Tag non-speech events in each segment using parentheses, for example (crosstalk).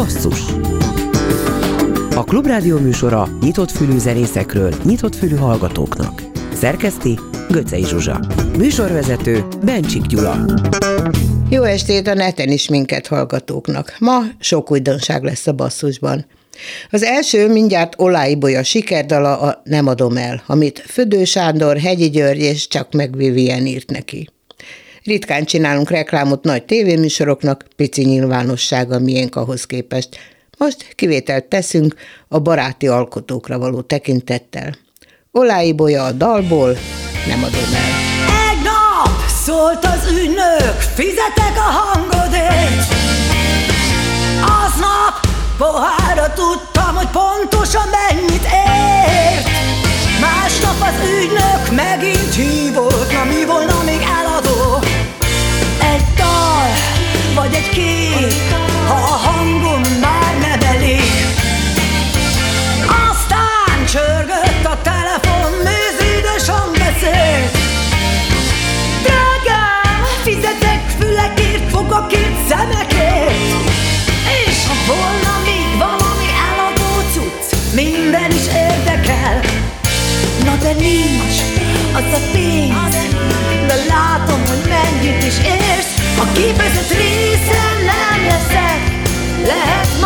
Basszus A Klubrádió műsora nyitott fülű zenészekről, nyitott fülű hallgatóknak. Szerkeszti Göcej Zsuzsa. Műsorvezető Bencsik Gyula. Jó estét a neten is minket hallgatóknak. Ma sok újdonság lesz a basszusban. Az első mindjárt Oláibolya sikerdala a Nem adom el, amit Födő Sándor, Hegyi György és csak meg Vivien írt neki. Ritkán csinálunk reklámot nagy tévéműsoroknak, pici nyilvánossága miénk ahhoz képest. Most kivételt teszünk a baráti alkotókra való tekintettel. Oláibolya a dalból, nem adom el. Egy nap szólt az ügynök, fizetek a hangodért. Aznap Pohára tudtam, hogy pontosan mennyit ért Másnap az ügynök megint hívott Na mi volna még eladó? Egy dal, vagy egy kép Ha a hangom már nem elég Aztán csörgött a telefon Műződösen beszélt Drágám, fizetek fülekért Fogakért, szemekért. És ha volna minden is érdekel. Na de nincs az a pénz De látom, hogy mennyit is érsz. A képezett részen nem leszek. Lehet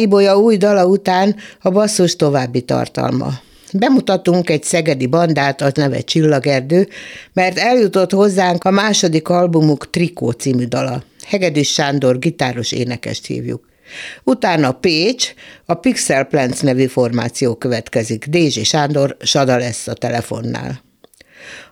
Ibolya új dala után a basszus további tartalma. Bemutatunk egy szegedi bandát, az neve Csillagerdő, mert eljutott hozzánk a második albumuk Trikó című dala. Hegedűs Sándor gitáros énekest hívjuk. Utána Pécs, a Pixel Plants nevű formáció következik. Dézsi Sándor Sada lesz a telefonnál.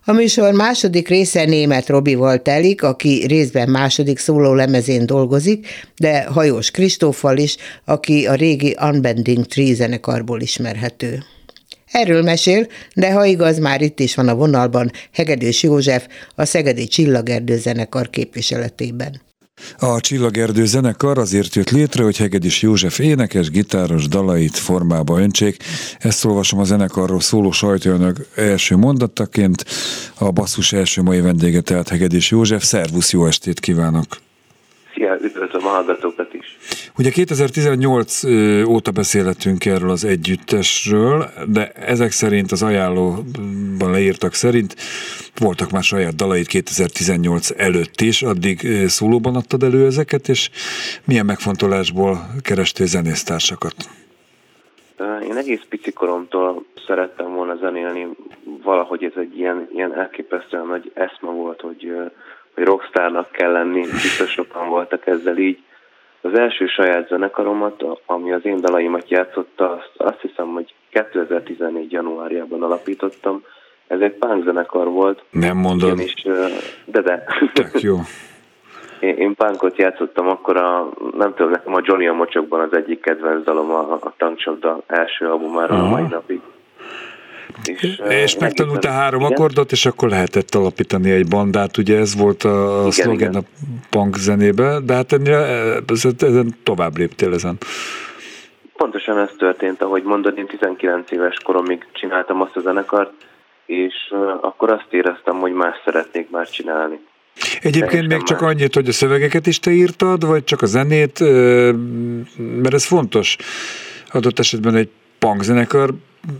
A műsor második része német Robival telik, aki részben második szóló lemezén dolgozik, de Hajós Kristóffal is, aki a régi Unbending Tree zenekarból ismerhető. Erről mesél, de ha igaz, már itt is van a vonalban Hegedűs József, a Szegedi Csillagerdő zenekar képviseletében. A Csillagerdő zenekar azért jött létre, hogy Hegedis József énekes, gitáros dalait formába öntsék. Ezt olvasom a zenekarról szóló sajtóanyag első mondataként. A basszus első mai vendége tehát Hegedis József. Szervusz, jó estét kívánok! Szia, üdvözlöm a hallgatókat! Ugye 2018 óta beszélhetünk erről az együttesről, de ezek szerint az ajánlóban leírtak szerint voltak már saját dalait 2018 előtt is, addig szólóban adtad elő ezeket, és milyen megfontolásból kerestél zenésztársakat? Én egész pici koromtól szerettem volna zenélni, valahogy ez egy ilyen, ilyen elképesztően nagy eszma volt, hogy, hogy rockstárnak kell lenni, biztos sokan voltak ezzel így, az első saját zenekaromat, ami az én dalaimat játszotta, azt, azt hiszem, hogy 2014. januárjában alapítottam. Ez egy punk zenekar volt. Nem mondod. Is, de de. Tök jó. (laughs) Én, én pánkot játszottam, akkor a, nem tudom, nekem a Johnny a Mocsokban az egyik kedvenc dalom a, a tankcsapda első albumára a mai napig. És, és megtanultál három igen? akkordot, és akkor lehetett alapítani egy bandát, ugye ez volt a, a szlogen a punk zenébe, de hát ennél, ezen tovább léptél ezen. Pontosan ez történt, ahogy mondod, én 19 éves koromig csináltam azt a zenekart, és akkor azt éreztem, hogy más szeretnék már csinálni. Egyébként még csak annyit, hogy a szövegeket is te írtad, vagy csak a zenét, mert ez fontos adott esetben egy punk zenekar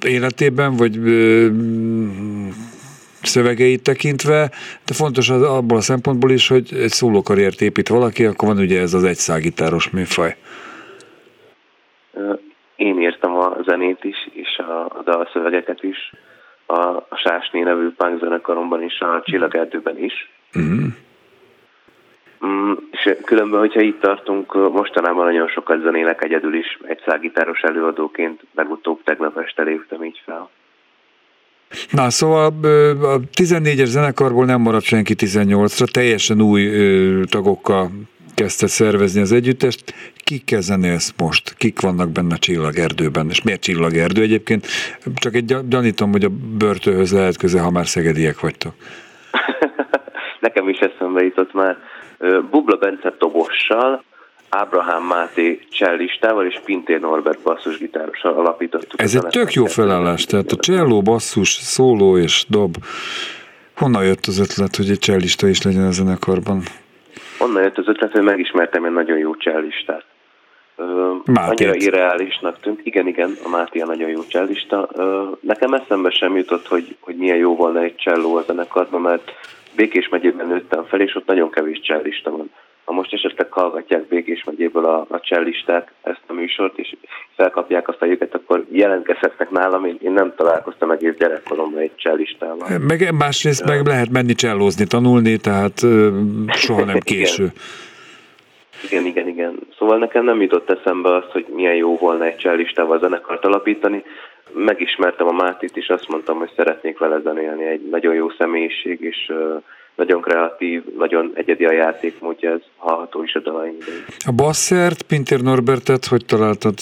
életében, vagy szövegeit tekintve, de fontos az abból a szempontból is, hogy egy szólókarriert épít valaki, akkor van ugye ez az egyszágitáros műfaj. Én írtam a zenét is, és a, a dalszövegeket is, a, a Sásné nevű punk zenekaromban is, a Csillagerdőben is. Uh-huh. Mm, és különben, hogyha itt tartunk, mostanában nagyon sokat zenélek egyedül is, egy szágitáros előadóként, legutóbb tegnap este léptem így fel. Na, szóval a 14-es zenekarból nem maradt senki 18-ra, teljesen új tagokkal kezdte szervezni az együttest. Kikkel zenélsz most? Kik vannak benne a Csillagerdőben? És miért Csillagerdő egyébként? Csak egy gyanítom, hogy a börtőhöz lehet köze, ha már szegediek vagytok. (laughs) Nekem is eszembe jutott már Bubla Bence Tobossal, Ábrahám Máté csellistával és Pintér Norbert basszusgitárossal alapítottuk. Ez egy tök jó felállás, tehát a cselló, basszus, szóló és dob. Honnan jött az ötlet, hogy egy csellista is legyen a zenekarban? Honnan jött az ötlet, hogy megismertem egy nagyon jó csellistát. Mátét. Annyira irreálisnak tűnt. Igen, igen, a Máté a nagyon jó csellista. Nekem eszembe sem jutott, hogy, hogy milyen jó volna egy cselló a zenekarban, mert Békés megyében nőttem fel, és ott nagyon kevés csellista van. Ha most esetleg hallgatják Békés megyéből a, a csellisták ezt a műsort, és felkapják a fejüket, akkor jelentkezhetnek nálam, én, én nem találkoztam egész gyerekkoromban egy csellistával. Meg másrészt meg lehet menni csellózni, tanulni, tehát soha nem késő. Igen, igen, igen. Szóval nekem nem jutott eszembe az, hogy milyen jó volna egy csellistával zenekart alapítani. Megismertem a Mátit, és azt mondtam, hogy szeretnék vele zenélni. Egy nagyon jó személyiség, és nagyon kreatív, nagyon egyedi a játékmódja, ez hallható is a dalainkban. A basszert, Pintér Norbertet, hogy találtad?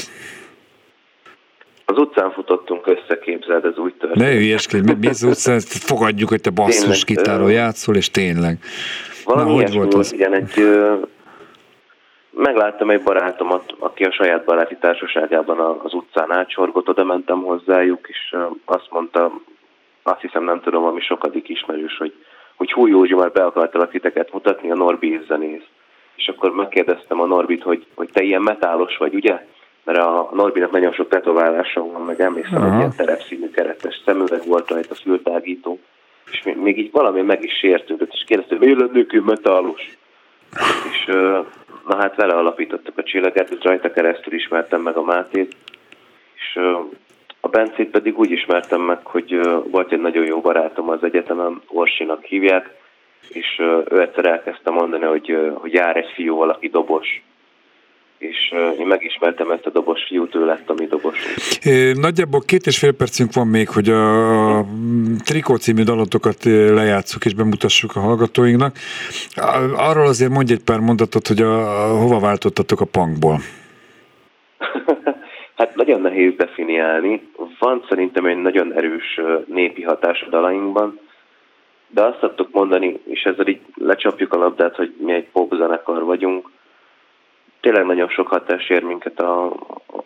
Az utcán futottunk össze, képzeld, ez úgy történt. Ne hülyeskedj, mi az utcán, fogadjuk, hogy te basszus gitáról játszol, és tényleg. Valami Na, hogy volt az? Igen, egy megláttam egy barátomat, aki a saját baráti társaságában az utcán átsorgott, oda mentem hozzájuk, és azt mondta, azt hiszem nem tudom, ami sokadik ismerős, hogy, hogy hú Józsi, már be akartalak titeket mutatni, a Norbi zenész. És akkor megkérdeztem a Norbit, hogy, hogy te ilyen metálos vagy, ugye? Mert a Norbinak nagyon sok tetoválása van, meg emlékszem, hogy ilyen terepszínű keretes szemüveg volt rajta, fültágító. És még, még így valami meg is sértődött, és kérdezte, hogy miért lennék metálos? És Na hát vele alapítottuk a csillagát, rajta keresztül ismertem meg a Mátét, és a Bencét pedig úgy ismertem meg, hogy volt egy nagyon jó barátom az egyetemen, Orsinak hívják, és ő egyszer elkezdte mondani, hogy, hogy jár egy fiú, valaki dobos és én megismertem ezt a dobos fiút, ő lett a mi dobosunk. Nagyjából két és fél percünk van még, hogy a Trikó című dalotokat lejátszuk és bemutassuk a hallgatóinknak. Arról azért mondj egy pár mondatot, hogy a, hova váltottatok a punkból. (laughs) hát nagyon nehéz definiálni. Van szerintem egy nagyon erős népi hatás a dalainkban, de azt szoktuk mondani, és ezzel így lecsapjuk a labdát, hogy mi egy popzenekar vagyunk, tényleg nagyon sok hatás ér minket a,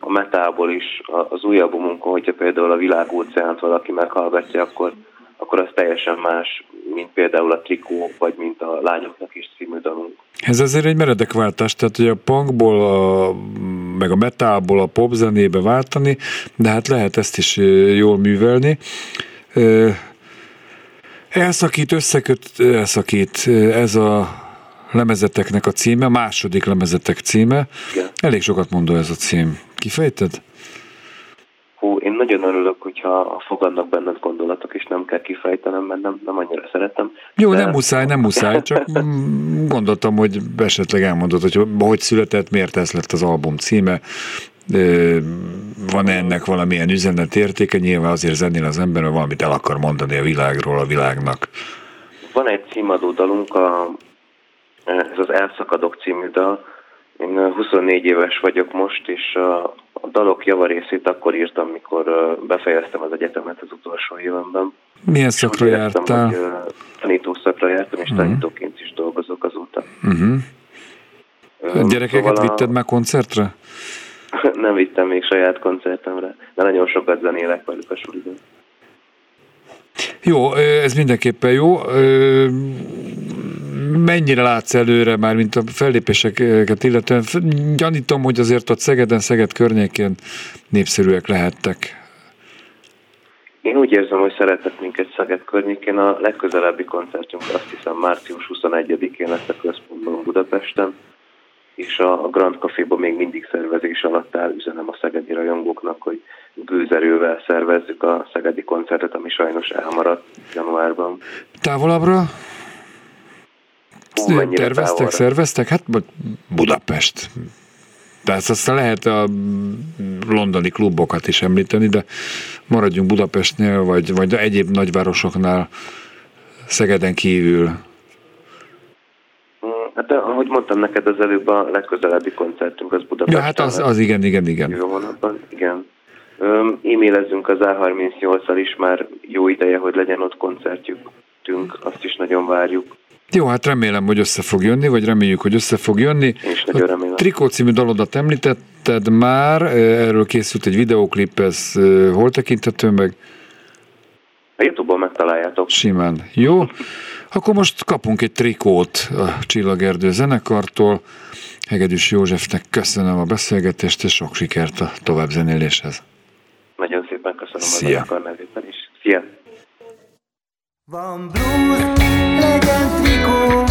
a metából is, az új albumunkon, hogyha például a világóceánt valaki meghallgatja, akkor, akkor az teljesen más, mint például a Trikó, vagy mint a Lányoknak is című dalunk. Ez azért egy meredek váltás, tehát hogy a punkból, a, meg a metából a popzenébe váltani, de hát lehet ezt is jól művelni. Elszakít, összeköt, elszakít. Ez a lemezeteknek a címe, a második lemezetek címe. Igen. Elég sokat mondó ez a cím. Kifejted? Hú, én nagyon örülök, hogyha fogadnak benned gondolatok, és nem kell kifejtenem, mert nem, nem annyira szeretem. Jó, de... nem muszáj, nem muszáj, csak (laughs) gondoltam, hogy esetleg elmondod, hogy hogy született, miért ez lett az album címe, van ennek valamilyen üzenetértéke, nyilván azért zenél az ember, mert valamit el akar mondani a világról, a világnak. Van egy címadó dalunk, a Ez az Elszakadok című dal. Én 24 éves vagyok most, és a, a dalok javarészét akkor írtam, mikor befejeztem az egyetemet az utolsó évemben. Milyen szakra jártál? Hogy, tanítószakra jártam, és uh-huh. tanítóként is dolgozok azóta. Uh-huh. A gyerekeket szóval a... vitted már koncertre? (laughs) Nem vittem még saját koncertemre, de nagyon sokat zenélek velük a suliban. Jó, ez mindenképpen jó. Mennyire látsz előre már, mint a fellépéseket illetően? Gyanítom, hogy azért ott Szegeden, Szeged környékén népszerűek lehettek. Én úgy érzem, hogy szeretnek minket Szeged környékén. A legközelebbi koncertünk azt hiszem március 21-én lesz a központban Budapesten és a Grand Caféban még mindig szervezés alatt áll, üzenem a szegedi rajongóknak, hogy gőzerővel szervezzük a szegedi koncertet, ami sajnos elmaradt januárban. Távolabbra? Terveztek, távolra? szerveztek? Hát Budapest. Tehát aztán lehet a londoni klubokat is említeni, de maradjunk Budapestnél, vagy, vagy egyéb nagyvárosoknál Szegeden kívül Hát ahogy mondtam neked az előbb, a legközelebbi koncertünk az Budapesten. Ja, hát az, az igen, igen, igen. Jó vonatban, igen. E-mailezzünk az A38-al is, már jó ideje, hogy legyen ott koncertjük, azt is nagyon várjuk. Jó, hát remélem, hogy össze fog jönni, vagy reméljük, hogy össze fog jönni. Én is nagyon remélem. A Trikó című dalodat említetted már, erről készült egy videóklip, ez hol tekinthető meg? A Youtube-on megtaláljátok. Simán. Jó. Akkor most kapunk egy trikót a Csillagerdő zenekartól. Hegedűs Józsefnek köszönöm a beszélgetést, és sok sikert a továbbzenéléshez. Nagyon szépen köszönöm Szia. a zenekar. Szia! Van blues, legyen trikó,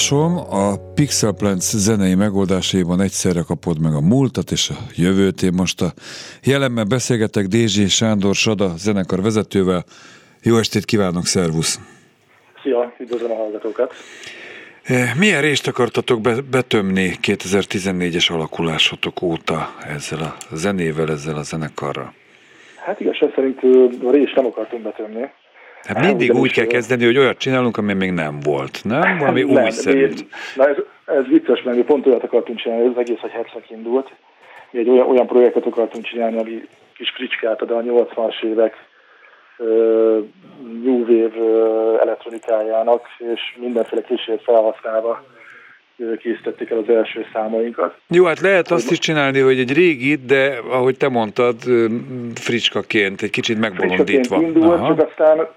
olvasom, a Pixel Plants zenei megoldásaiban egyszerre kapod meg a múltat és a jövőt. Én most a jelenben beszélgetek Dézsi Sándor Sada zenekar vezetővel. Jó estét kívánok, szervusz! Szia, üdvözlöm a hallgatókat! Eh, milyen részt akartatok betömni 2014-es alakulásotok óta ezzel a zenével, ezzel a zenekarral? Hát igazság szerint a részt nem akartunk betömni. Hát mindig úgy kell kezdeni, hogy olyat csinálunk, ami még nem volt, nem? Valami nem, újszerű. Na ez, ez vicces, mert mi pont olyat akartunk csinálni, ez egész egy hetszak indult. Mi egy olyan, olyan projektet akartunk csinálni, ami kis fricskát ad a 80-as évek uh, New Wave uh, elektronikájának, és mindenféle kísért felhasználva készítették el az első számainkat. Jó, hát lehet hogy azt is csinálni, hogy egy régit, de ahogy te mondtad, fricskaként, egy kicsit megbolondítva. indult, Aha. csak aztán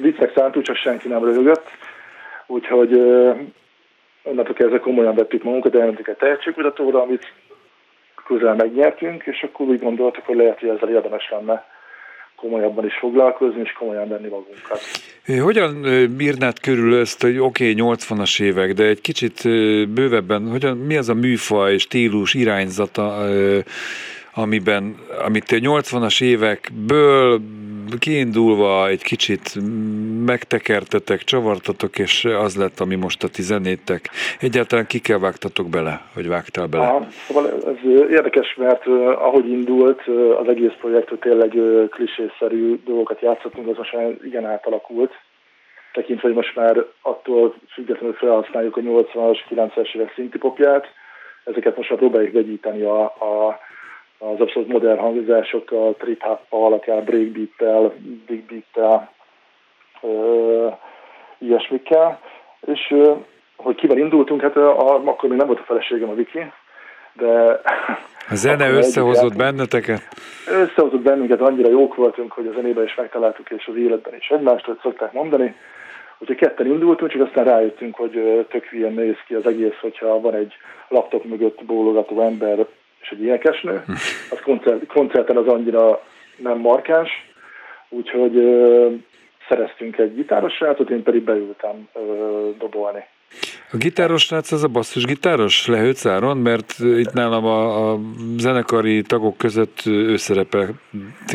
viccnek szántuk, csak senki nem röhögött. Úgyhogy onnantól kezdve komolyan vettük magunkat, elmentük egy tehetségkutatóra, amit közel megnyertünk, és akkor úgy gondoltuk, hogy lehet, hogy ezzel érdemes lenne komolyabban is foglalkozni, és komolyan venni magunkat. Hogyan bírnád körül ezt, hogy oké, okay, 80-as évek, de egy kicsit bővebben, hogyan, mi az a műfaj, stílus, irányzata, amiben, amit 80-as évekből kiindulva egy kicsit megtekertetek, csavartatok, és az lett, ami most a tizenétek. Egyáltalán ki kell vágtatok bele, hogy vágtál bele? Aha, szóval ez érdekes, mert ahogy indult az egész projekt, hogy tényleg klisészerű dolgokat játszottunk, az most már igen átalakult tekintve, hogy most már attól függetlenül felhasználjuk a 80-as, 90-es évek szintipopját, ezeket most már próbáljuk vegyíteni a, a az abszolút modern hangzásokkal, trip hoppal, akár breakbeat-tel, big beat-tel, ilyesmikkel. És hogy kivel indultunk, hát a, akkor még nem volt a feleségem a Viki, de... (laughs) A zene összehozott benneteket? Összehozott bennünket, annyira jók voltunk, hogy a zenében is megtaláltuk, és az életben is egymást, hogy szokták mondani. Úgyhogy ketten indultunk, csak aztán rájöttünk, hogy tök hülyen néz ki az egész, hogyha van egy laptop mögött bólogató ember és egy énekesnő. Az koncert, koncerten az annyira nem markáns, úgyhogy ö, szereztünk egy gitáros srácot, én pedig beültem ö, dobolni. A gitáros srác az a basszus gitáros áron, mert itt nálam a, a zenekari tagok között ő szerepel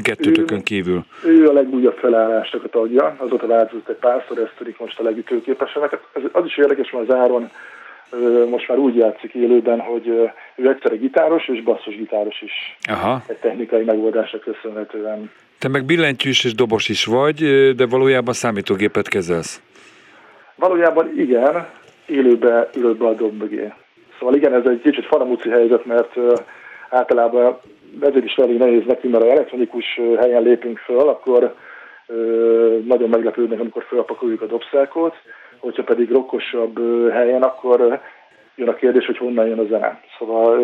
kettőtökön kívül. Ő, ő a legújabb felállásnak a tagja, azóta változott egy párszor, ez tudik most a legütőképesenek. Ez, az is érdekes, mert az Áron most már úgy játszik élőben, hogy ő egyszerre gitáros és basszusgitáros is. Aha. Egy technikai megoldásra köszönhetően. Te meg billentyűs és dobos is vagy, de valójában számítógépet kezelsz. Valójában igen, élőbe ülök be a dob mögé. Szóval igen, ez egy kicsit faramúci helyzet, mert általában ezért is elég nehéz nekünk, mert ha elektronikus helyen lépünk föl, akkor nagyon meglepődnek, amikor felpakoljuk a dobszerkót, hogyha pedig rokkosabb helyen, akkor jön a kérdés, hogy honnan jön a zene. Szóval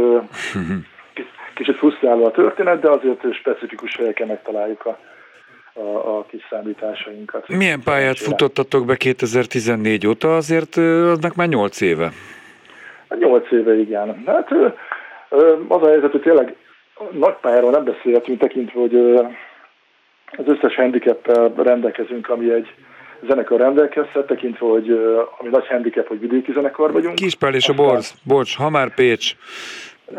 (laughs) kicsit frusztráló a történet, de azért specifikus helyeken megtaláljuk a, a, a kis számításainkat. Milyen pályát futottatok be 2014 óta? Azért aznak már 8 éve. 8 éve, igen. Hát az a helyzet, hogy tényleg nagy pályáról nem beszélhetünk tekintve, hogy az összes handicappel rendelkezünk, ami egy zenekar rendelkezhet, tekintve, hogy ami nagy handicap, hogy vidéki zenekar vagyunk. Kispál és a Borz, bocs, ha már Pécs.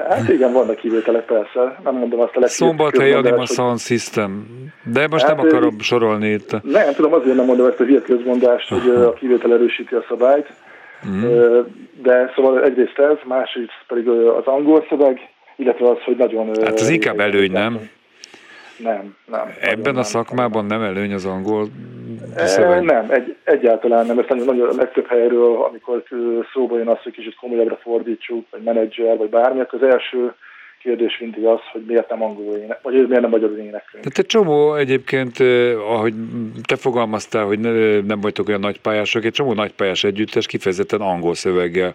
Hát igen, vannak kivételek persze, nem mondom azt a legjobb. Szombathely Anima Sound System, de most hát, nem akarom sorolni itt. Nem, tudom, azért nem mondom ezt a hülyet közmondást, hogy a kivétel erősíti a szabályt, mm. de szóval egyrészt ez, másrészt pedig az angol szöveg, illetve az, hogy nagyon... Hát az inkább előny, nem? Nem, nem. Ebben a szakmában nem előny az angol szöveg? Nem, egy, egyáltalán nem. Ezt nagyon, nagyon a legtöbb helyről, amikor szóba jön az, hogy kicsit komolyabbra fordítsuk, vagy menedzser, vagy bármi, az első kérdés mindig az, hogy miért nem angolul ének, vagy miért nem magyarul éneklünk. Tehát egy csomó egyébként, ahogy te fogalmaztál, hogy nem vagytok olyan nagypályások, egy csomó nagypályás együttes kifejezetten angol szöveggel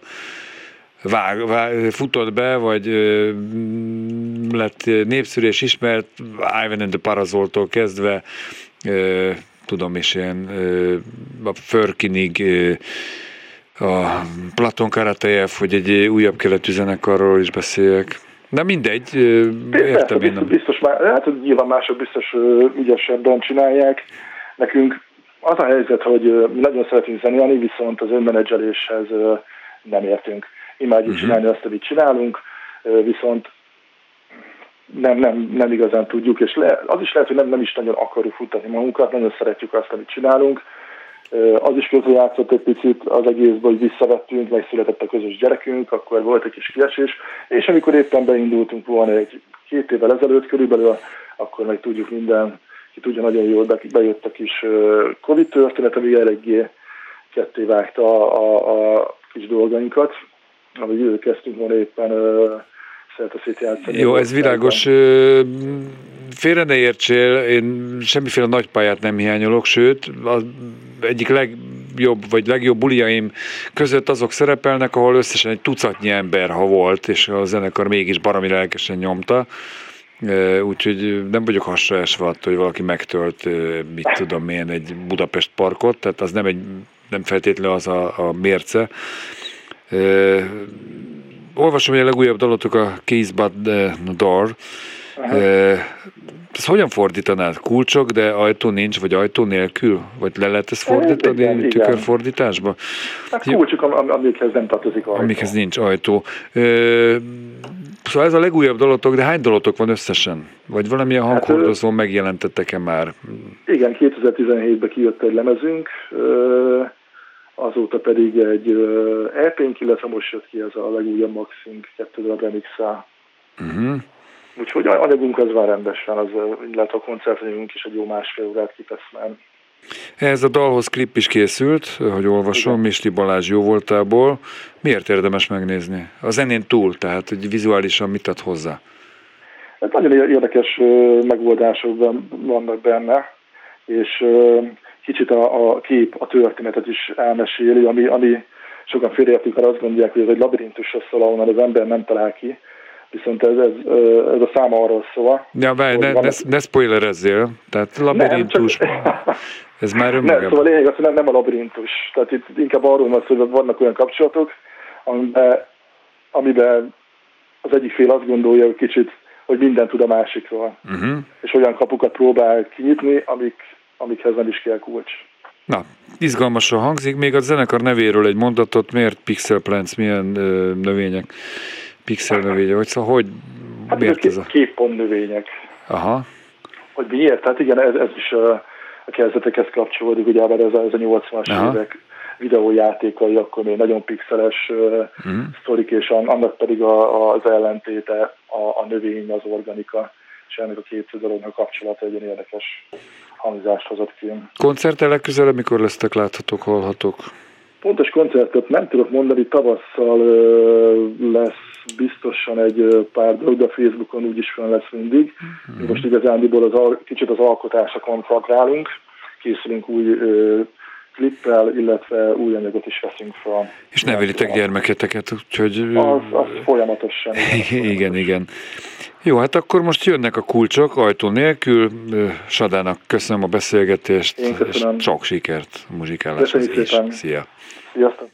vág, vág, futott be, vagy ö, lett népszerű és ismert, Ivan and the Parazoltól kezdve, ö, tudom is ilyen ö, a Förkinig, ö, a Platon Karatejev, hogy egy újabb keletű zenekarról is beszéljek. De mindegy, értem én. Biztos, biztos már, hát nyilván mások biztos ügyesebben csinálják. Nekünk Az a helyzet, hogy mi nagyon szeretünk zenélni, viszont az önmenedzseléshez nem értünk. Imádjuk uh-huh. csinálni azt, amit csinálunk, viszont nem, nem, nem igazán tudjuk, és le, az is lehet, hogy nem, nem is nagyon akarjuk futtatni magunkat, nagyon szeretjük azt, amit csinálunk. Az is közrejátszott egy picit az egészben, hogy visszavettünk, megszületett a közös gyerekünk, akkor volt egy kis kiesés, és amikor éppen beindultunk volna egy két évvel ezelőtt körülbelül, akkor meg tudjuk minden, ki tudja nagyon jól, bejött a kis Covid történet, ami eléggé ketté vágta a, a, a kis dolgainkat, ahogy kezdtünk volna éppen. Jó, ez világos. Félre ne értsél, én semmiféle nagy pályát nem hiányolok, sőt, az egyik legjobb, vagy legjobb buliaim között azok szerepelnek, ahol összesen egy tucatnyi ember, ha volt, és a zenekar mégis barami lelkesen nyomta. Úgyhogy nem vagyok hasra esve attól, hogy valaki megtölt, mit tudom én, egy Budapest parkot, tehát az nem, egy, nem feltétlenül az a, a mérce olvasom, hogy a legújabb dalotok a Keys But Door. ezt hogyan fordítanád? Kulcsok, de ajtó nincs, vagy ajtó nélkül? Vagy le lehet ezt fordítani igen, tükörfordításba? Hát kulcsok, am- amikhez nem tartozik ajtó. Amikhez nincs ajtó. szóval ez a legújabb dalotok, de hány dalotok van összesen? Vagy valamilyen hát, hanghordozón megjelentettek-e már? Igen, 2017-ben kijött egy lemezünk, azóta pedig egy EP-nk, illetve most jött ki ez a legújabb Maxink 2 darab remix uh-huh. Úgyhogy anyagunk az van rendesen, az, illetve a koncertanyagunk is egy jó másfél órát kitesz már. Ez a dalhoz klip is készült, hogy olvasom, Igen. Misli Balázs jó voltából. Miért érdemes megnézni? A zenén túl, tehát hogy vizuálisan mit ad hozzá? Hát nagyon érdekes megoldások vannak benne, és kicsit a, a kép a történetet is elmeséli, ami, ami sokan félreértik, mert azt gondolják, hogy ez egy labirintusra szól, ahonnan az ember nem talál ki, viszont ez, ez, ez a száma arról szól. Ja, bár, ne, ne, ne spoilerezzél, tehát labirintus, nem, csak... (laughs) ez már önmagában. Nem, szóval lényeg az, hogy nem, nem a labirintus, tehát itt inkább arról van szó, hogy vannak olyan kapcsolatok, amiben, amiben az egyik fél azt gondolja, hogy kicsit, hogy minden tud a másikról, uh-huh. és olyan kapukat próbál kinyitni, amik amikhez nem is kell kulcs. Na, izgalmasan hangzik. Még a zenekar nevéről egy mondatot, miért Pixel Plants, milyen ö, növények? Pixel növények, vagy szóval hogy, hát miért ez a... Képpont növények. Aha. Hogy miért? Tehát igen, ez, ez is a, a kezdetekhez kapcsolódik, ugye, mert ez a, ez a 80-as Aha. évek videójátékai, akkor még nagyon pixeles uh-huh. sztorik, és annak pedig a, az ellentéte a, a növény, az organika, és ennek a két dolognak kapcsolata egy érdekes hangzást hozott ki. Koncertre legközelebb mikor lesztek láthatók, hallhatók? Pontos koncertet nem tudok mondani, tavasszal lesz biztosan egy pár dolog, de a Facebookon úgyis fel lesz mindig. Mm-hmm. Most igazándiból az, kicsit az alkotásokon koncentrálunk, készülünk új klippel, illetve új anyagot is veszünk fel. És nevelitek gyermeketeket, úgyhogy... Az, az folyamatosan. Igen, igen, igen. Jó, hát akkor most jönnek a kulcsok ajtó nélkül. Sadának köszönöm a beszélgetést, és sok sikert muzsikáláshoz is. Szia! Sziasztok!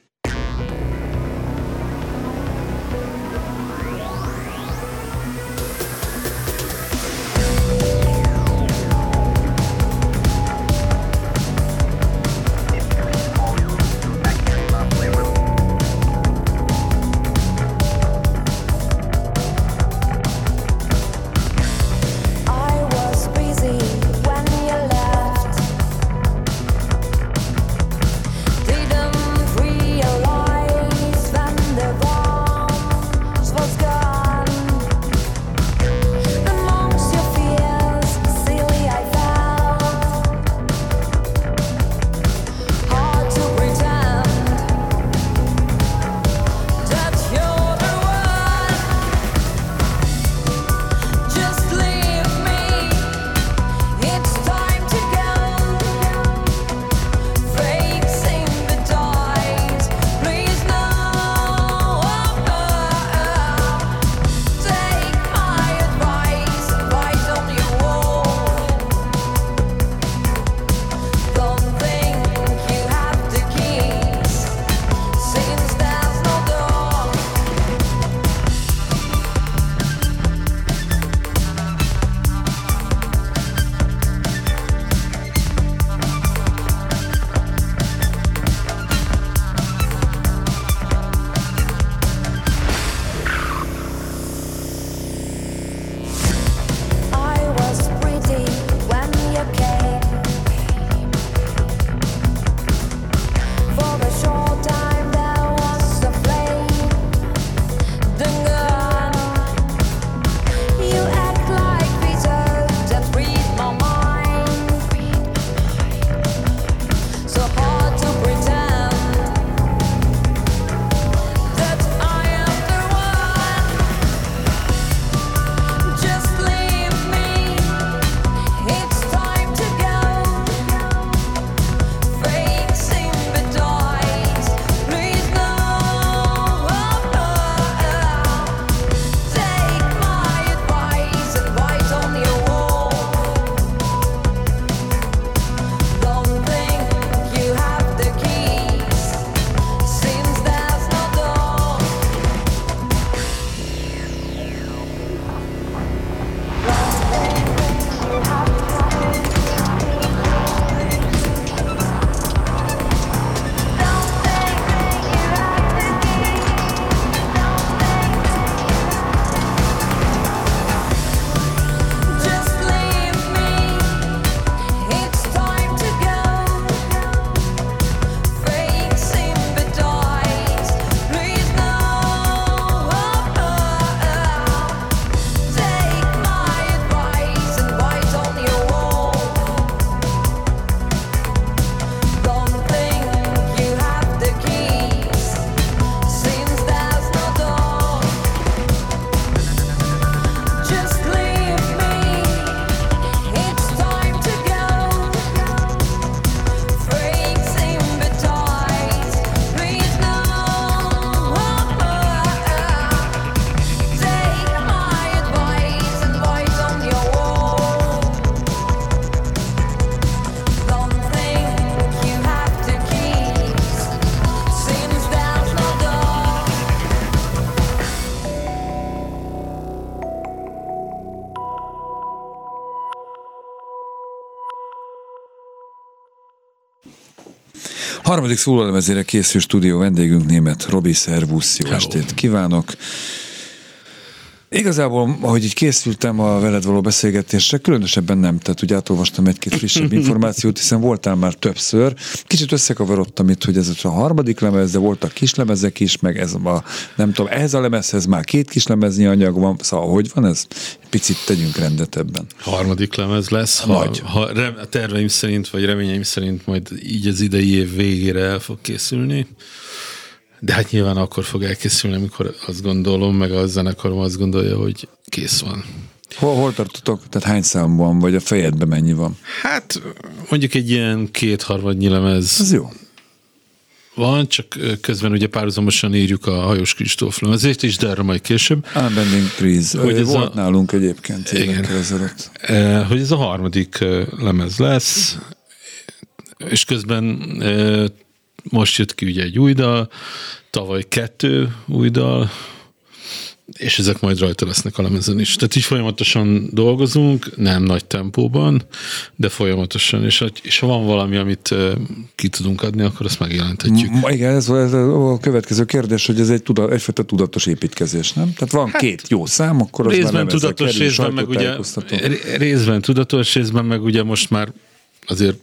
Harmadik szólalemezére készül stúdió vendégünk német Robi Szervusz, jó Hello. estét kívánok! Igazából, ahogy így készültem a veled való beszélgetésre, különösebben nem, tehát ugye átolvastam egy-két frissebb (laughs) információt, hiszen voltál már többször. Kicsit összekavarodtam itt, hogy ez a harmadik lemez, de voltak kislemezek is, meg ez a, nem tudom, ehhez a lemezhez már két kislemeznyi anyag van, szóval hogy van ez? Picit tegyünk rendet ebben. Harmadik lemez lesz, ha, Nagy. ha rem, a terveim szerint, vagy reményeim szerint majd így az idei év végére el fog készülni. De hát nyilván akkor fog elkészülni, amikor azt gondolom, meg a zenekarom azt gondolja, hogy kész van. Hol, hol tartotok? Tehát hány számban, vagy a fejedben mennyi van? Hát mondjuk egy ilyen kétharmadnyi lemez Ez jó. van, csak közben ugye párhuzamosan írjuk a Hajós Kristóf lemezét is, de erre majd később. Unbending Trees. Hogy ez volt a- nálunk egyébként Igen. ezelőtt. Hogy ez a harmadik lemez lesz, és közben most jött ki ugye egy új dal, tavaly kettő új dal, és ezek majd rajta lesznek a lemezen is. Tehát így folyamatosan dolgozunk, nem nagy tempóban, de folyamatosan, és, ha- és ha van valami, amit ki tudunk adni, akkor azt megjelentetjük. Ma, igen, ez, ez a következő kérdés, hogy ez egy tuda, egyfajta tudatos építkezés, nem? Tehát van hát, két jó szám, akkor az már részben lemezre tudatos, kerül, részben meg ugye részben tudatos, részben meg ugye most már azért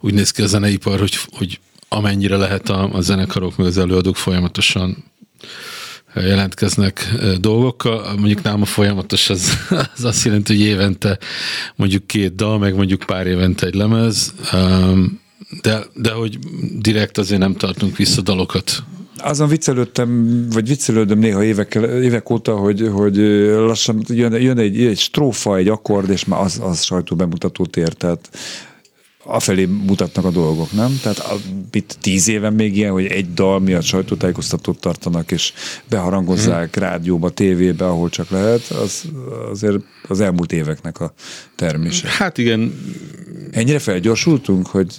úgy néz ki a zeneipar, hogy, hogy amennyire lehet a, a zenekarok meg az előadók folyamatosan jelentkeznek eh, dolgokkal. Mondjuk nálam a folyamatos az, (laughs) az azt jelenti, hogy évente mondjuk két dal, meg mondjuk pár évente egy lemez, um, de, de hogy direkt azért nem tartunk vissza dalokat Azon viccelődtem, vagy viccelődöm néha évekkel, évek óta, hogy, hogy lassan jön, jön egy, egy strófa, egy akkord, és már az, az sajtó bemutatót ér, tehát afelé mutatnak a dolgok, nem? Tehát a, itt tíz éven még ilyen, hogy egy dal miatt sajtótájékoztatót tartanak, és beharangozzák Mhm. rádióba, tévébe, ahol csak lehet, az azért az elmúlt éveknek a termése. Hát igen, Ennyire felgyorsultunk, hogy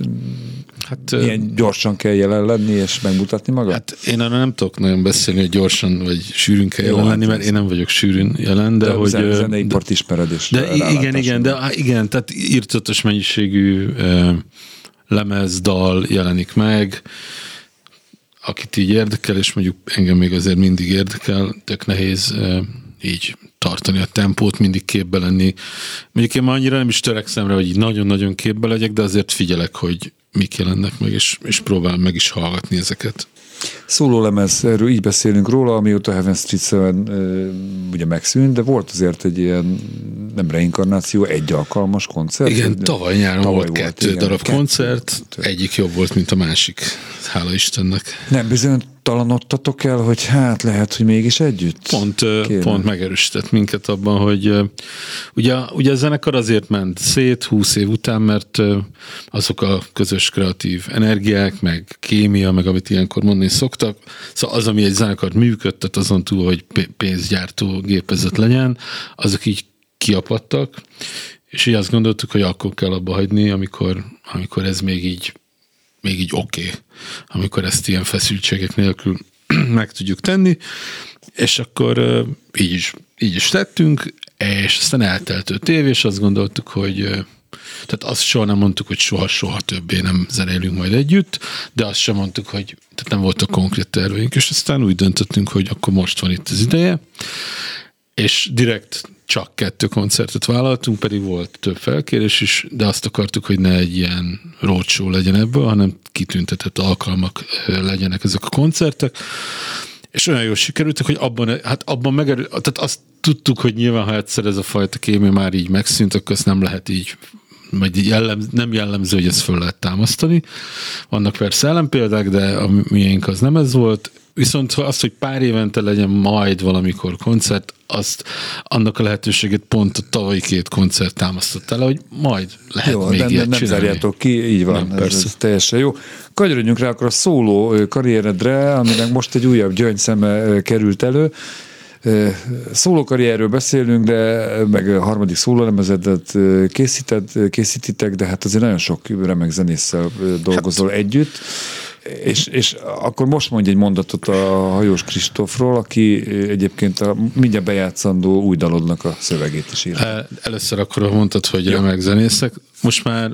hát ö, ilyen gyorsan kell jelen lenni, és megmutatni magad? Hát én arra nem tudok nagyon beszélni, hogy gyorsan vagy sűrűn kell jelen hát lenni, mert én nem vagyok sűrűn jelen, de, de hogy... zen, zeneipart ismered, és de igen, igen, de igen, tehát írtatos mennyiségű ö, lemez, dal jelenik meg, akit így érdekel, és mondjuk engem még azért mindig érdekel, tök nehéz így tartani a tempót, mindig képbe lenni. Mondjuk én már annyira nem is törekszem rá, hogy nagyon-nagyon képbe legyek, de azért figyelek, hogy mik jelennek meg, és, és próbálom meg is hallgatni ezeket. Szólólemez, erről így beszélünk róla, amióta Heaven Street 7 ö, ugye megszűnt, de volt azért egy ilyen, nem reinkarnáció, egy alkalmas koncert. Igen, Egy- tavaly nyáron tavaly volt kettő igen, darab kettő. koncert, egyik jobb volt, mint a másik. Hála Istennek. Nem bizonytalanodtatok el, hogy hát lehet, hogy mégis együtt? Pont, Kéne. pont megerősített minket abban, hogy ugye, ugye a zenekar azért ment szét 20 év után, mert azok a közös kreatív energiák, meg kémia, meg amit ilyenkor mondani szoktak, szóval az, ami egy zenekart működtet, azon túl, hogy pé- pénzgyártó gépezet legyen, azok így kiapadtak, és így azt gondoltuk, hogy akkor kell abba hagyni, amikor, amikor ez még így még így oké, okay, amikor ezt ilyen feszültségek nélkül (clears throat) meg tudjuk tenni, és akkor így is, így is tettünk, és aztán eltelt öt év, és azt gondoltuk, hogy tehát azt soha nem mondtuk, hogy soha-soha többé nem zenélünk majd együtt, de azt sem mondtuk, hogy tehát nem voltak konkrét terveink, és aztán úgy döntöttünk, hogy akkor most van itt az ideje, és direkt csak kettő koncertet vállaltunk, pedig volt több felkérés is, de azt akartuk, hogy ne egy ilyen roadshow legyen ebből, hanem kitüntetett alkalmak legyenek ezek a koncertek. És olyan jól sikerültek, hogy abban, hát abban megerő, tehát azt tudtuk, hogy nyilván, ha egyszer ez a fajta kémia már így megszűnt, akkor ezt nem lehet így vagy jellem, nem jellemző, hogy ezt föl lehet támasztani. Vannak persze ellenpéldák, de a miénk az nem ez volt. Viszont ha azt, hogy pár évente legyen majd valamikor koncert, azt annak a lehetőséget pont a tavalyi két koncert támasztott el, hogy majd lehet Jó, még nem, ilyet nem, nem csinálni. zárjátok ki, így van, Nem, ez, persze. ez teljesen jó. Kanyarodjunk rá akkor a szóló karrieredre, aminek most egy újabb gyöngyszeme került elő. Ö, Szóló karrierről beszélünk, de meg a harmadik szólólemezedet ö, készítitek, de hát azért nagyon sok remek zenésszel dolgozol hát. együtt. És, és akkor most mondj egy mondatot a Hajós Kristófról, aki egyébként a mindjárt bejátszandó új dalodnak a szövegét is írta. El- Először akkor mondtad, hogy remek zenészek. Most már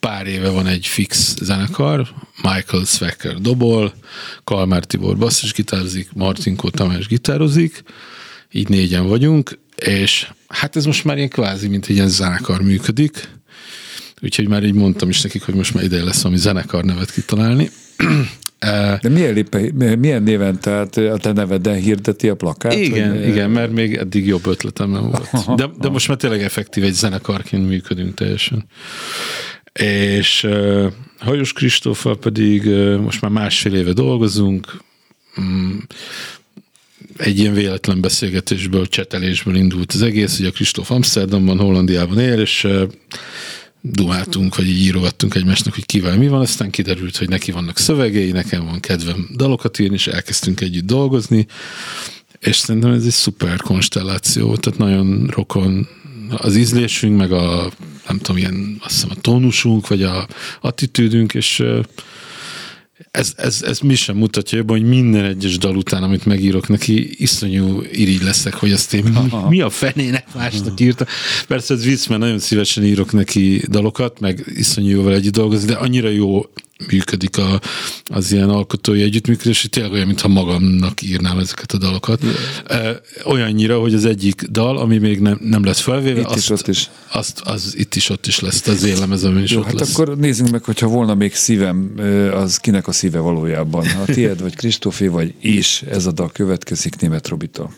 pár éve van egy fix zenekar, Michael Svecker dobol, Kalmár Tibor basszusgitározik, Martinkó Tamás gitározik, így négyen vagyunk, és hát ez most már ilyen kvázi, mint egy ilyen zenekar működik, úgyhogy már így mondtam is nekik, hogy most már ideje lesz valami zenekar nevet kitalálni. (clears throat) De milyen, lépe, milyen néven, tehát a te neveden hirdeti a plakát? Igen, vagy, igen, mert még eddig jobb ötletem nem volt. (laughs) De, de most már tényleg effektív egy zenekarként működünk teljesen. És uh, Hajós Kristóffal pedig uh, most már másfél éve dolgozunk, mm, egy ilyen véletlen beszélgetésből, csetelésből indult az egész, ugye a Kristóf Amsterdamban, Hollandiában él, és uh, dumáltunk, vagy így írogattunk egymásnak, hogy kivel mi van, aztán kiderült, hogy neki vannak szövegei, nekem van kedvem dalokat írni, és elkezdtünk együtt dolgozni, és szerintem ez egy szuper konstelláció, tehát nagyon rokon az ízlésünk, meg a nem tudom, ilyen, azt hiszem a tónusunk, vagy a attitűdünk, és ez, ez, ez mi sem mutatja jobban, hogy minden egyes dal után, amit megírok neki, iszonyú irigy leszek, hogy azt én mi, mi a fenének másnak írta. Persze ez vicc, mert nagyon szívesen írok neki dalokat, meg iszonyú jóval együtt dolgozni, de annyira jó működik a, az ilyen alkotói együttműködés, hogy tényleg olyan, mintha magamnak írnám ezeket a dalokat. Yeah. Olyannyira, hogy az egyik dal, ami még nem, nem lett felvéve, itt azt, is, ott is. Azt, az itt is ott is lesz, az én lemezem is Jó, ott hát lesz. akkor nézzünk meg, hogyha volna még szívem, az kinek a szíve valójában? A tiéd, vagy Kristófé, vagy is ez a dal következik német Robitól.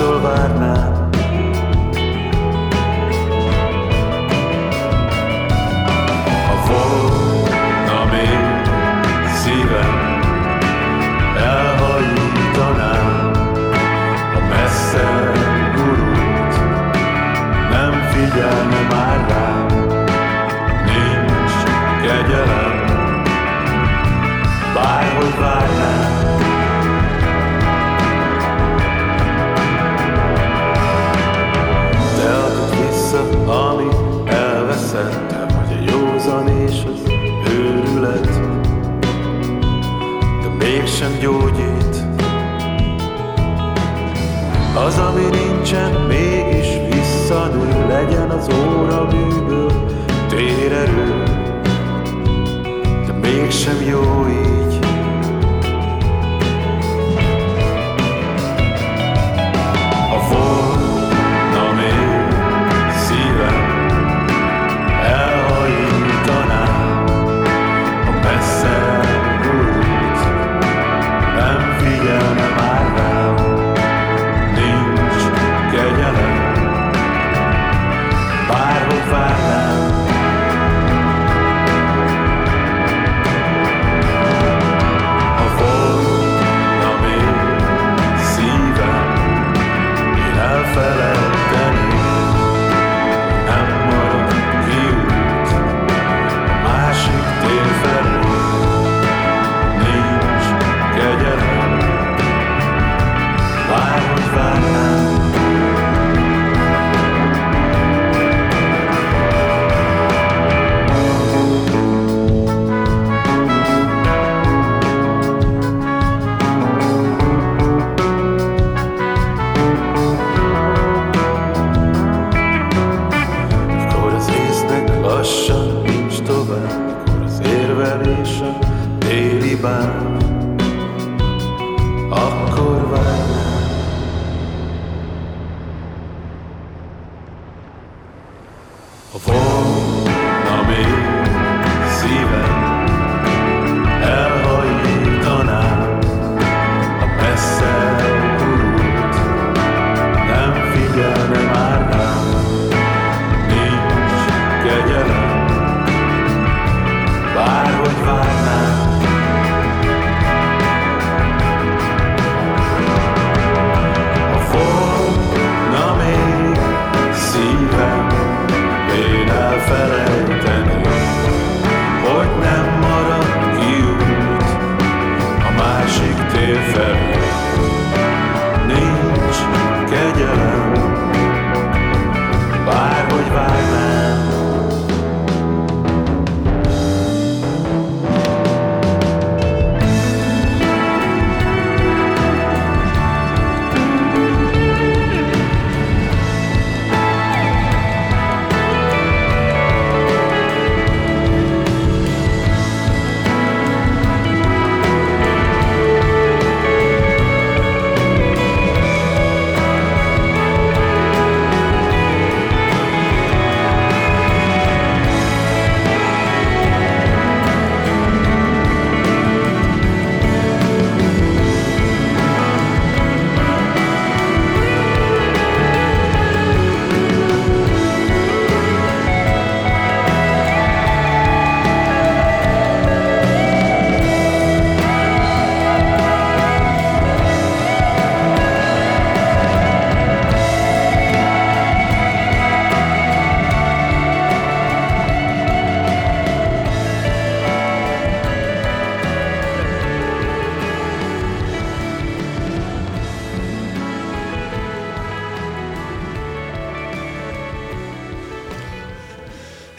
tolvárnál gyógyít. Az, ami nincsen, mégis visszanő, legyen az óra műből térerő, de mégsem jó így.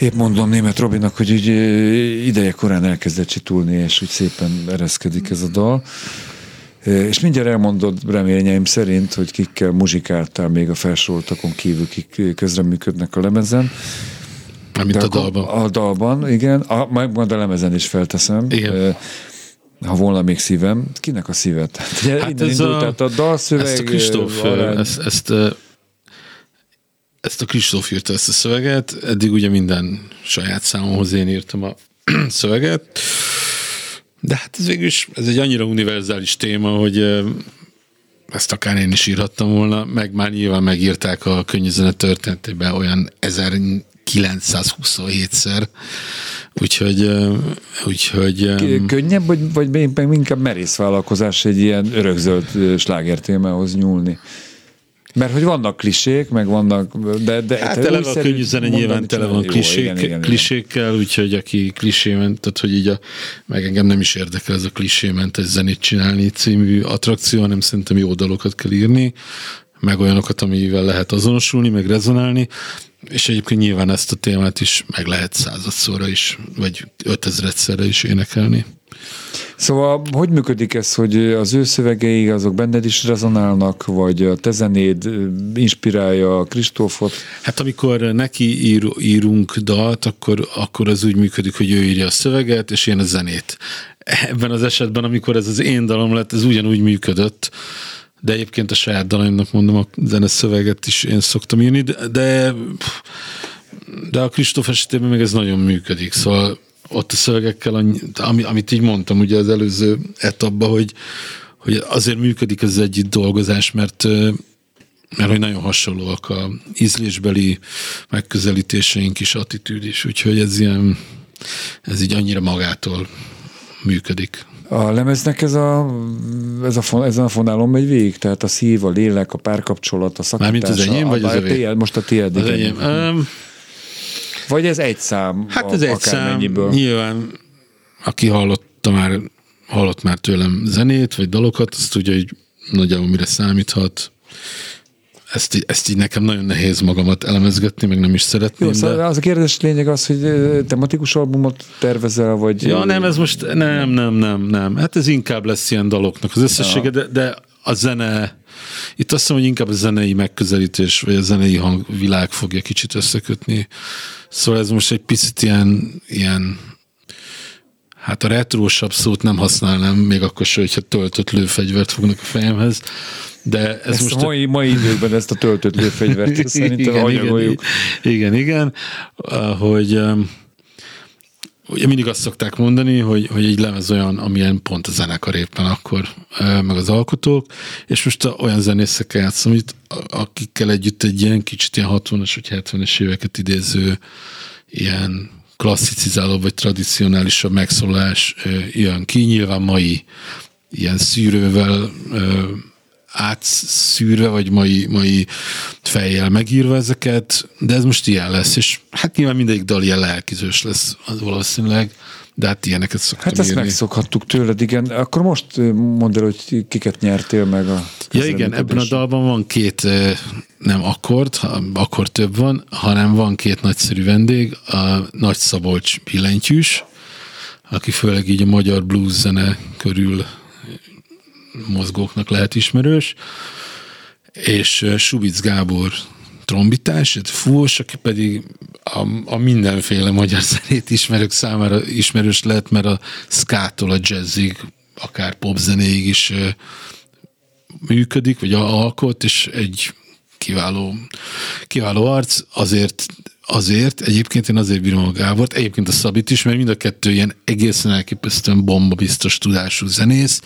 Épp mondom német Robinak, hogy úgy ideje korán elkezdett csitulni, és úgy szépen ereszkedik ez a dal. És mindjárt elmondod reményeim szerint, hogy kikkel muzsikáltál még a felsoroltakon kívül, kik közreműködnek a lemezen. Amit a dalban. A dalban, igen. A, majd a lemezen is felteszem. Igen. Ha volna még szívem. Kinek a szívet? Hát ez indult, a, tehát a dalszöveg... Ezt a Kristóf, ezt, ezt, ezt a Kristóf írta ezt a szöveget, eddig ugye minden saját számomhoz én írtam a (clears throat) szöveget, de hát ez végül is, ez egy annyira univerzális téma, hogy ezt akár én is írhattam volna, meg már nyilván megírták a könnyűzenet történetében olyan 1927-szer, úgyhogy, úgyhogy Könnyebb, vagy, vagy inkább merész vállalkozás egy ilyen örökzöld sláger témához nyúlni? Mert hogy vannak klisék, meg vannak, de... de hát tele a könnyű zene nyilván tele van klisék, igen, igen, klisékkel, úgyhogy aki klisément, tehát hogy így a, meg engem nem is érdekel ez a klisémentes zenét csinálni című attrakció, hanem szerintem jó dalokat kell írni, meg olyanokat, amivel lehet azonosulni, meg rezonálni, és egyébként nyilván ezt a témát is meg lehet századszorra is, vagy ötezredszerre is énekelni. Szóval hogy működik ez, hogy az ő szövegei azok benned is rezonálnak, vagy a te zenéd inspirálja a Kristófot? Hát amikor neki ír, írunk dalt, akkor, akkor az úgy működik, hogy ő írja a szöveget, és én a zenét. Ebben az esetben, amikor ez az én dalom lett, ez ugyanúgy működött, de egyébként a saját dalaimnak mondom, a zene szöveget is én szoktam írni, de, de, de a Kristóf esetében meg ez nagyon működik, szóval ott a szövegekkel, ami, amit így mondtam ugye az előző etapban, hogy, hogy azért működik ez együtt dolgozás, mert mert hogy nagyon hasonlóak a ízlésbeli megközelítéseink is, attitűd is, úgyhogy ez ilyen, ez így annyira magától működik. A lemeznek ez a, ez a, ezen a fonálon megy végig, tehát a szív, a lélek, a párkapcsolat, a szakítás. Mármint az enyém, vagy az övé? Most a tiéd. Az enyém. Um, vagy ez egy szám? Hát ez egy szám. Nyilván, aki hallotta már, hallott már tőlem zenét, vagy dalokat, azt tudja, hogy nagyjából mire számíthat. Ezt, ezt így nekem nagyon nehéz magamat elemezgetni, meg nem is szeretném. Jó, de... szóval az a kérdés lényeg az, hogy tematikus albumot tervezel, vagy... Ja, nem, ez most nem, nem, nem, nem. Hát ez inkább lesz ilyen daloknak az összessége, ja. de, de a zene, itt azt mondom, hogy inkább a zenei megközelítés, vagy a zenei hangvilág fogja kicsit összekötni. Szóval ez most egy picit ilyen, ilyen hát a retrósabb szót nem használnám, még akkor sem, hogyha töltött lőfegyvert fognak a fejemhez, de ez ezt most... A mai, mai időkben ezt a töltött lőfegyvert (laughs) szerintem igen, anyagoljuk. Igen, igen, igen, hogy ugye mindig azt szokták mondani, hogy, hogy egy lemez olyan, amilyen pont a zenekar éppen akkor, meg az alkotók, és most olyan zenészekkel játszom, itt, akikkel együtt egy ilyen kicsit ilyen 60-as vagy 70-es éveket idéző ilyen klasszicizáló vagy tradicionálisabb megszólás jön ki, mai ilyen szűrővel átszűrve, vagy mai, mai fejjel megírva ezeket, de ez most ilyen lesz, és hát nyilván mindegyik dal ilyen lelkizős lesz az valószínűleg, de hát ilyeneket szoktam Hát ezt írni. megszokhattuk tőled, igen. Akkor most mondd el, hogy kiket nyertél meg a Ja igen, ebben a dalban van két, nem akkord, akkor több van, hanem van két nagyszerű vendég, a Nagy Szabolcs billentyűs, aki főleg így a magyar blues zene körül mozgóknak lehet ismerős, és Subic Gábor trombitás, fúvós, aki pedig a, a mindenféle magyar (laughs) zenét ismerők számára ismerős lehet, mert a skától a jazzig, akár popzenéig is működik, vagy alkot, és egy kiváló, kiváló arc, azért azért, egyébként én azért bírom a Gábort, egyébként a Szabit is, mert mind a kettő ilyen egészen elképesztően bomba biztos tudású zenész,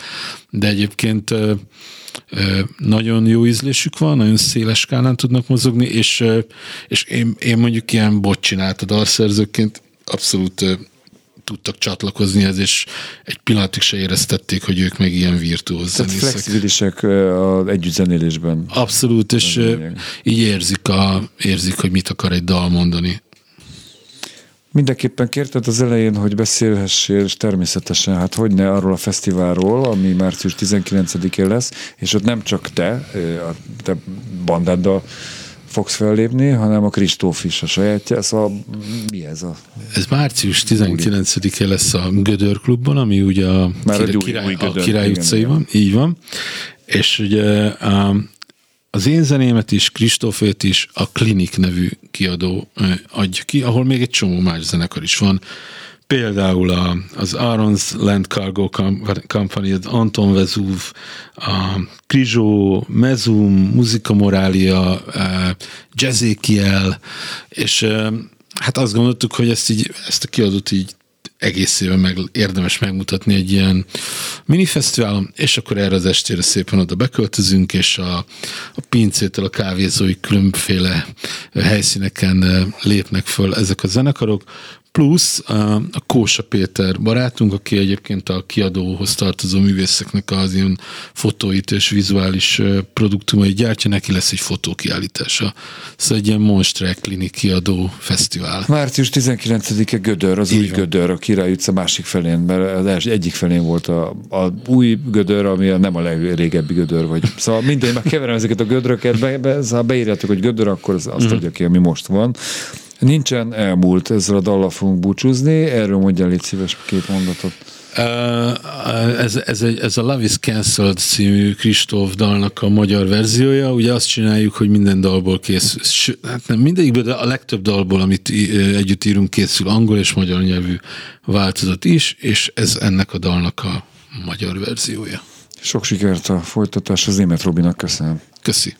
de egyébként ö, ö, nagyon jó ízlésük van, nagyon széles skálán tudnak mozogni, és, ö, és én, én mondjuk ilyen bot csinált a dalszerzőként abszolút tudtak csatlakozni ez, és egy pillanatig se éreztették, hogy ők meg ilyen virtuóz Tehát zenészek. flexibilisek az együttzenélésben. Abszolút, és így érzik, a, érzik, hogy mit akar egy dal mondani. Mindenképpen kérted az elején, hogy beszélhessél, és természetesen, hát hogy ne arról a fesztiválról, ami március 19-én lesz, és ott nem csak te, a te bandáddal fogsz fellépni, hanem a Kristóf is a sajátja. Szóval mi ez a... Ez március 19-e lesz a Gödör klubban, ami ugye a, Már király, új- király, a Gödör, Király utcai igen. van, így van. És ugye a, az én zenémet is, Kristófét is a Klinik nevű kiadó adja ki, ahol még egy csomó más zenekar is van. Például a, az Aaron's Land Cargo Com- Company, az Anton Vezuv, a Krizsó, Mezum, Muzika Morália, eh, Jazzékiel, és eh, hát azt gondoltuk, hogy ezt, így, ezt a kiadót így egészében meg érdemes megmutatni egy ilyen minifesztiválon, és akkor erre az estére szépen oda beköltözünk, és a, a pincétől a kávézói különféle helyszíneken lépnek föl ezek a zenekarok, plusz a, Kósa Péter barátunk, aki egyébként a kiadóhoz tartozó művészeknek az ilyen fotóit és vizuális produktumait gyártja, neki lesz egy fotókiállítása. Szóval egy ilyen Monstre Klinik kiadó fesztivál. Március 19-e Gödör, az Így új van. Gödör, a Király utca másik felén, mert az első, egyik felén volt a, a új Gödör, ami a, nem a legrégebbi Gödör, vagy szóval mindegy, már keverem ezeket a gödröket, be, be, ha beírjátok, hogy Gödör, akkor az, azt adja ki, ami most van. Nincsen elmúlt, ezzel a dallal fogunk búcsúzni, erről mondjál légy szíves két mondatot. Ez, ez, egy, ez a Love is Cancelled című Kristóf dalnak a magyar verziója. Ugye azt csináljuk, hogy minden dalból készül, hát nem mindegyikből, de a legtöbb dalból, amit együtt írunk, készül angol és magyar nyelvű változat is, és ez ennek a dalnak a magyar verziója. Sok sikert a folytatáshoz, Német Robinak köszönöm. Köszi.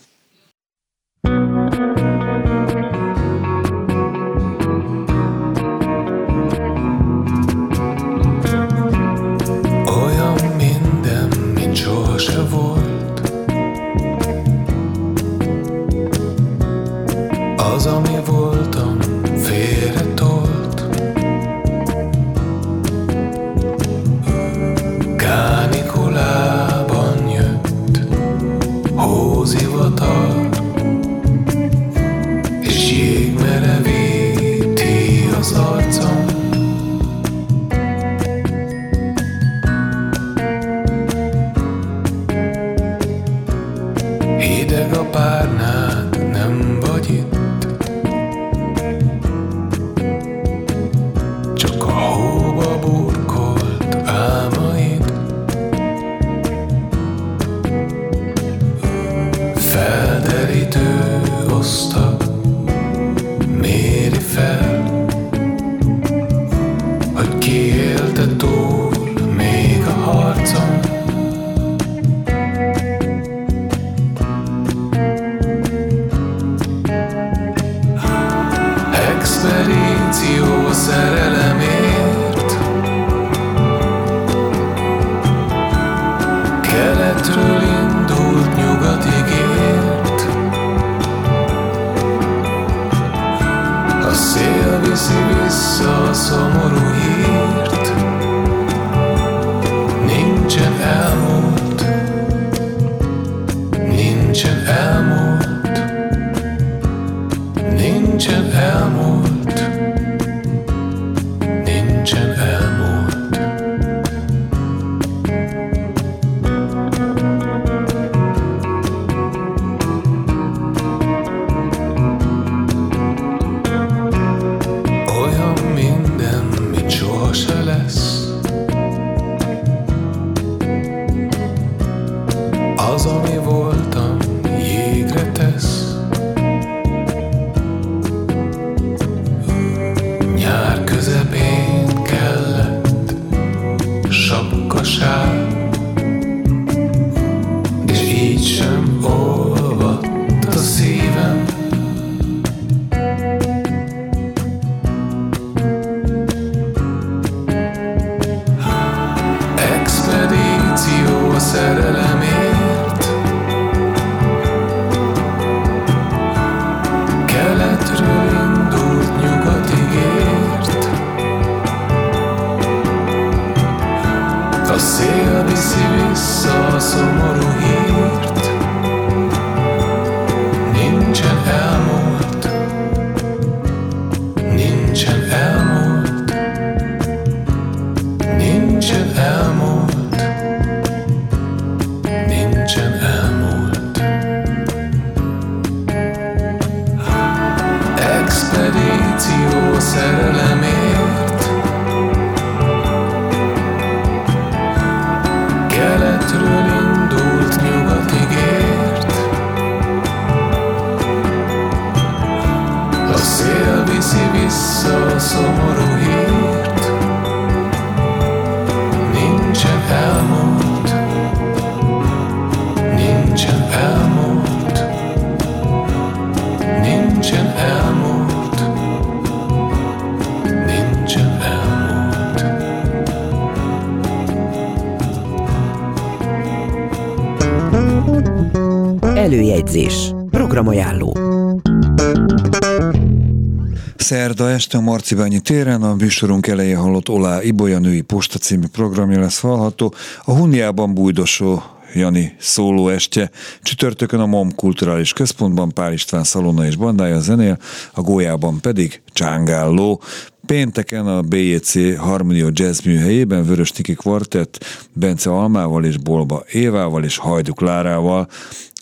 Este a Marcibányi téren a műsorunk elején hallott Olá Ibolya női posta című programja lesz hallható. A Huniában bújdosó Jani szóló estje. Csütörtökön a MOM Kulturális Központban Pál István Szalona és bandája zenél, a Gólyában pedig Csángáló. Pénteken a BJC Harmonia Jazz műhelyében Vörös Tiki Kvartett Bence Almával és Bolba Évával és Hajduk Lárával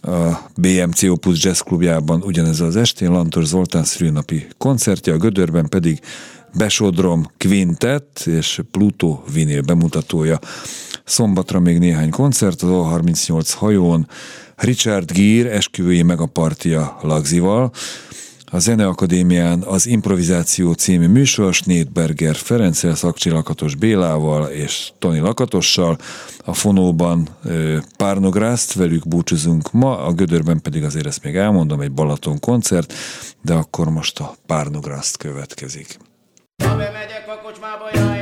a BMC Opus Jazz klubjában ugyanez az estén Lantos Zoltán szülőnapi koncertje, a Gödörben pedig Besodrom Quintet és Pluto vinél bemutatója. Szombatra még néhány koncert az O38 hajón, Richard Gere esküvői megapartia Lagzival, a Zeneakadémián az Improvizáció című műsor Snédberger Ferenccel, Szakcsi Lakatos Bélával és Toni Lakatossal, a Fonóban Párnográszt, velük búcsúzunk ma, a Gödörben pedig azért ezt még elmondom, egy Balaton koncert, de akkor most a Párnográszt következik. Ha bemegyek a kocsmába, jaj,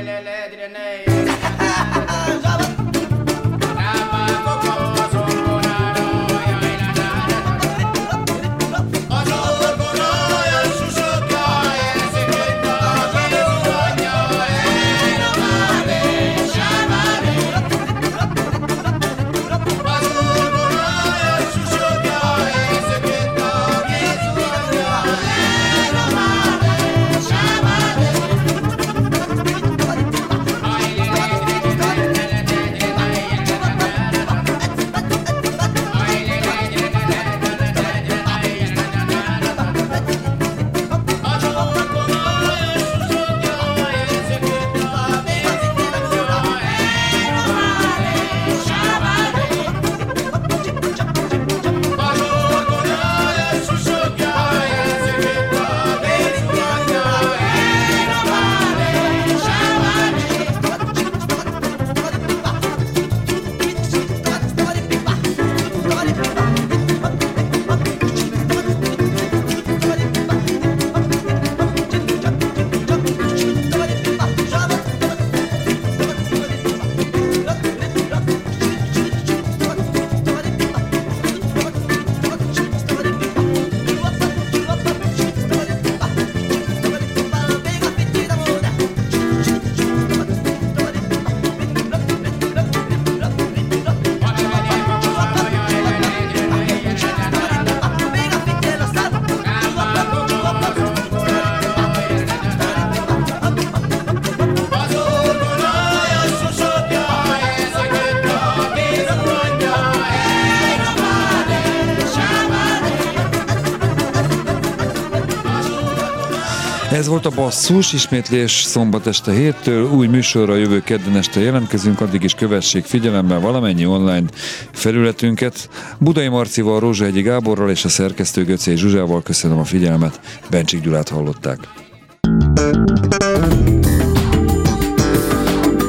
Ez volt a basszus, ismétlés szombat este héttől, új műsorra jövő kedden este jelentkezünk, addig is kövessék figyelemmel valamennyi online felületünket. Budai Marcival, Rózsahegyi Gáborral és a szerkesztő Göcé Zsuzsával köszönöm a figyelmet, Bencsik Gyulát hallották.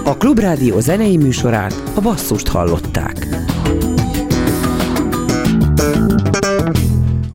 A Klubrádió zenei műsorát a basszust hallották.